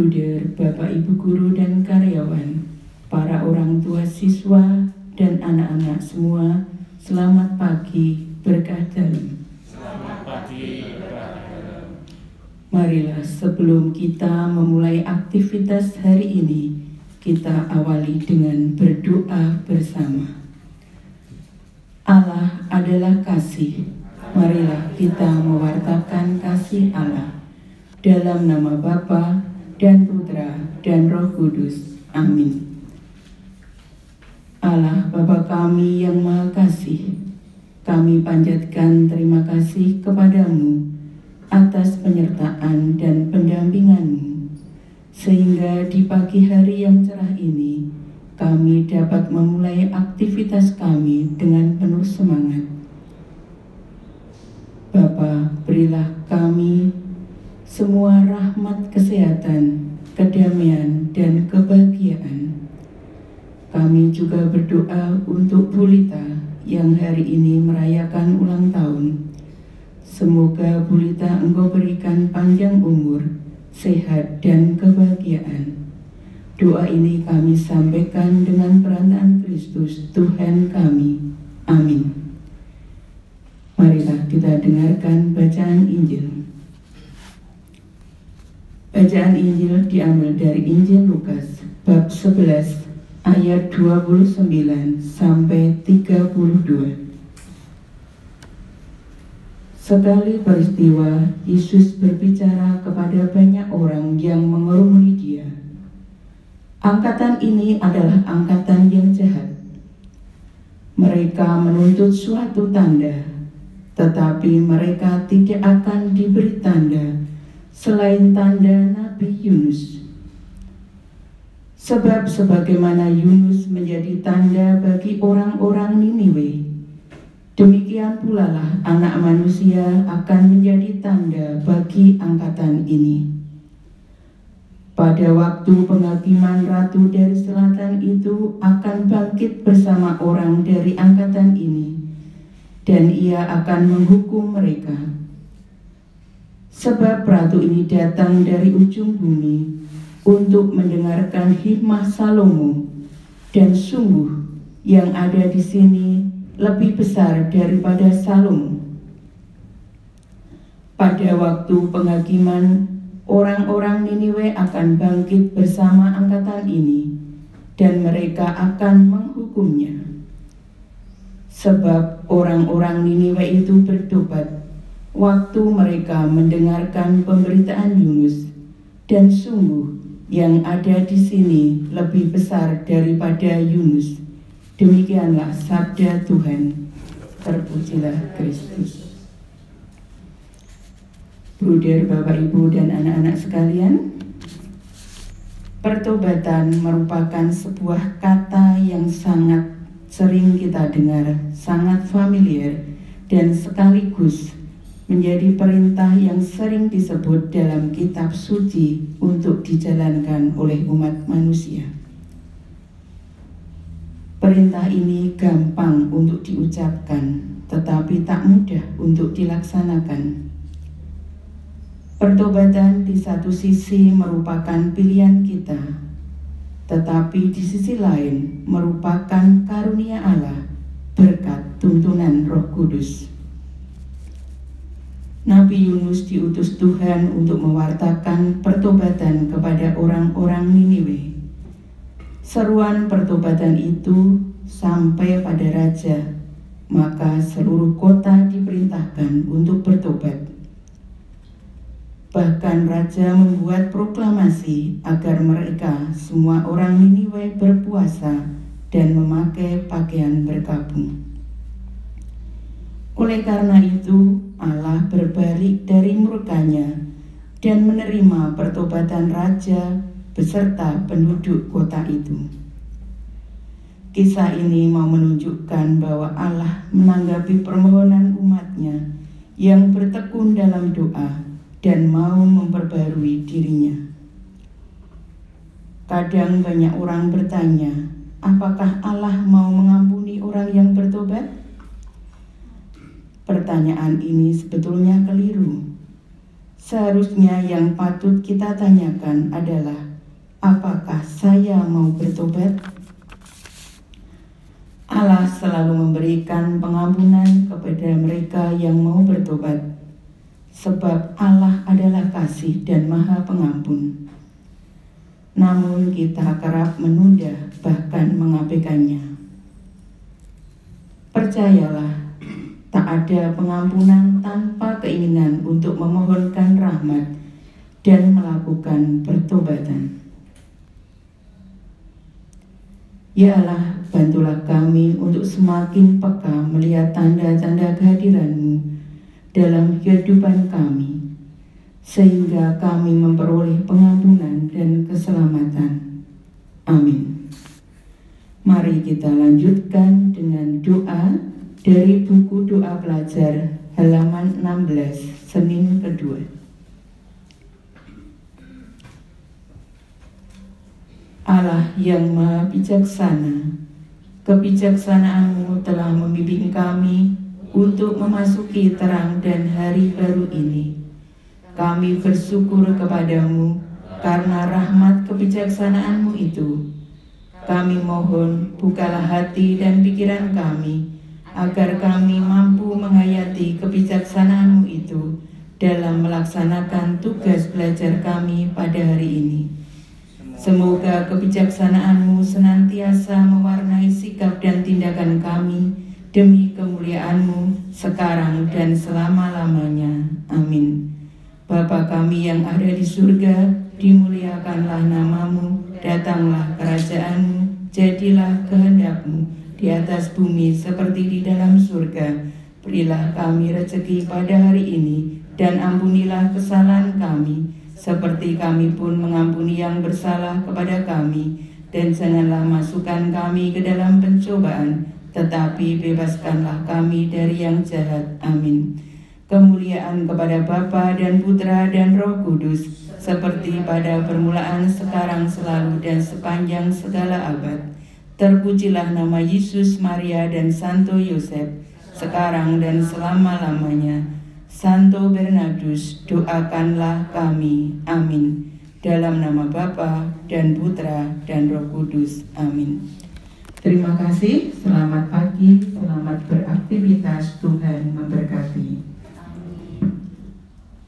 bruder, bapak ibu guru dan karyawan, para orang tua siswa dan anak-anak semua, selamat pagi, berkah dalam. Selamat pagi, berkah dalam. Marilah sebelum kita memulai aktivitas hari ini, kita awali dengan berdoa bersama. Allah adalah kasih. Marilah kita mewartakan kasih Allah dalam nama Bapa dan Putra dan Roh Kudus. Amin. Allah Bapa kami yang Maha Kasih, kami panjatkan terima kasih kepadamu atas penyertaan dan pendampinganmu, sehingga di pagi hari yang cerah ini kami dapat memulai aktivitas kami dengan penuh semangat. Bapa, berilah kami semua rahmat kesehatan, kedamaian, dan kebahagiaan. Kami juga berdoa untuk Bulita yang hari ini merayakan ulang tahun. Semoga Bulita engkau berikan panjang umur, sehat, dan kebahagiaan. Doa ini kami sampaikan dengan perantaraan Kristus Tuhan kami. Amin. Marilah kita dengarkan bacaan Injil. Bacaan Injil diambil dari Injil Lukas bab 11 ayat 29 sampai 32. Sekali peristiwa, Yesus berbicara kepada banyak orang yang mengerumuni dia. Angkatan ini adalah angkatan yang jahat. Mereka menuntut suatu tanda, tetapi mereka tidak akan diberi tanda selain tanda Nabi Yunus. Sebab sebagaimana Yunus menjadi tanda bagi orang-orang Niniwe, demikian pula lah anak manusia akan menjadi tanda bagi angkatan ini. Pada waktu penghakiman ratu dari selatan itu akan bangkit bersama orang dari angkatan ini, dan ia akan menghukum mereka. Sebab ratu ini datang dari ujung bumi untuk mendengarkan hikmah Salomo, dan sungguh yang ada di sini lebih besar daripada Salomo. Pada waktu penghakiman, orang-orang Niniwe akan bangkit bersama angkatan ini, dan mereka akan menghukumnya. Sebab orang-orang Niniwe itu bertobat waktu mereka mendengarkan pemberitaan Yunus, dan sungguh yang ada di sini lebih besar daripada Yunus. Demikianlah sabda Tuhan. Terpujilah Kristus. Bruder, Bapak, Ibu, dan anak-anak sekalian, pertobatan merupakan sebuah kata yang sangat sering kita dengar, sangat familiar, dan sekaligus menjadi perintah yang sering disebut dalam kitab suci untuk dijalankan oleh umat manusia. Perintah ini gampang untuk diucapkan, tetapi tak mudah untuk dilaksanakan. Pertobatan di satu sisi merupakan pilihan kita, tetapi di sisi lain merupakan karunia Allah berkat tuntunan Roh Kudus. Nabi Yunus diutus Tuhan untuk mewartakan pertobatan kepada orang-orang Niniwe. Seruan pertobatan itu sampai pada raja, maka seluruh kota diperintahkan untuk bertobat. Bahkan raja membuat proklamasi agar mereka semua orang Niniwe berpuasa dan memakai pakaian berkabung. Oleh karena itu, Allah berbalik dari murkanya dan menerima pertobatan raja beserta penduduk kota itu. Kisah ini mau menunjukkan bahwa Allah menanggapi permohonan umatnya yang bertekun dalam doa dan mau memperbarui dirinya. Kadang banyak orang bertanya, apakah Allah mau mengampuni orang yang bertobat? Pertanyaan ini sebetulnya keliru, Seharusnya yang patut kita tanyakan adalah apakah saya mau bertobat? Allah selalu memberikan pengampunan kepada mereka yang mau bertobat, sebab Allah adalah kasih dan Maha Pengampun. Namun, kita kerap menunda, bahkan mengabaikannya. Percayalah, Tak ada pengampunan tanpa keinginan untuk memohonkan rahmat dan melakukan pertobatan. Ya Allah, bantulah kami untuk semakin peka melihat tanda-tanda kehadiranmu dalam kehidupan kami, sehingga kami memperoleh pengampunan dan keselamatan. Amin. Mari kita lanjutkan dengan doa dari buku doa pelajar halaman 16 Senin kedua. Allah yang maha bijaksana kebijaksanaanmu telah membimbing kami untuk memasuki terang dan hari baru ini. Kami bersyukur kepadamu karena rahmat kebijaksanaanmu itu. Kami mohon bukalah hati dan pikiran kami agar kami mampu menghayati kebijaksanaanmu itu dalam melaksanakan tugas belajar kami pada hari ini. Semoga kebijaksanaanmu senantiasa mewarnai sikap dan tindakan kami demi kemuliaanmu sekarang dan selama-lamanya. Amin. Bapa kami yang ada di surga, dimuliakanlah namamu, datanglah kerajaanmu, jadilah kehendakmu di atas bumi seperti di dalam surga. Berilah kami rezeki pada hari ini dan ampunilah kesalahan kami seperti kami pun mengampuni yang bersalah kepada kami dan janganlah masukkan kami ke dalam pencobaan tetapi bebaskanlah kami dari yang jahat. Amin. Kemuliaan kepada Bapa dan Putra dan Roh Kudus seperti pada permulaan sekarang selalu dan sepanjang segala abad Terpujilah nama Yesus, Maria, dan Santo Yosef, sekarang dan selama-lamanya. Santo Bernardus, doakanlah kami. Amin. Dalam nama Bapa dan Putra dan Roh Kudus. Amin. Terima kasih, selamat pagi, selamat beraktivitas, Tuhan memberkati.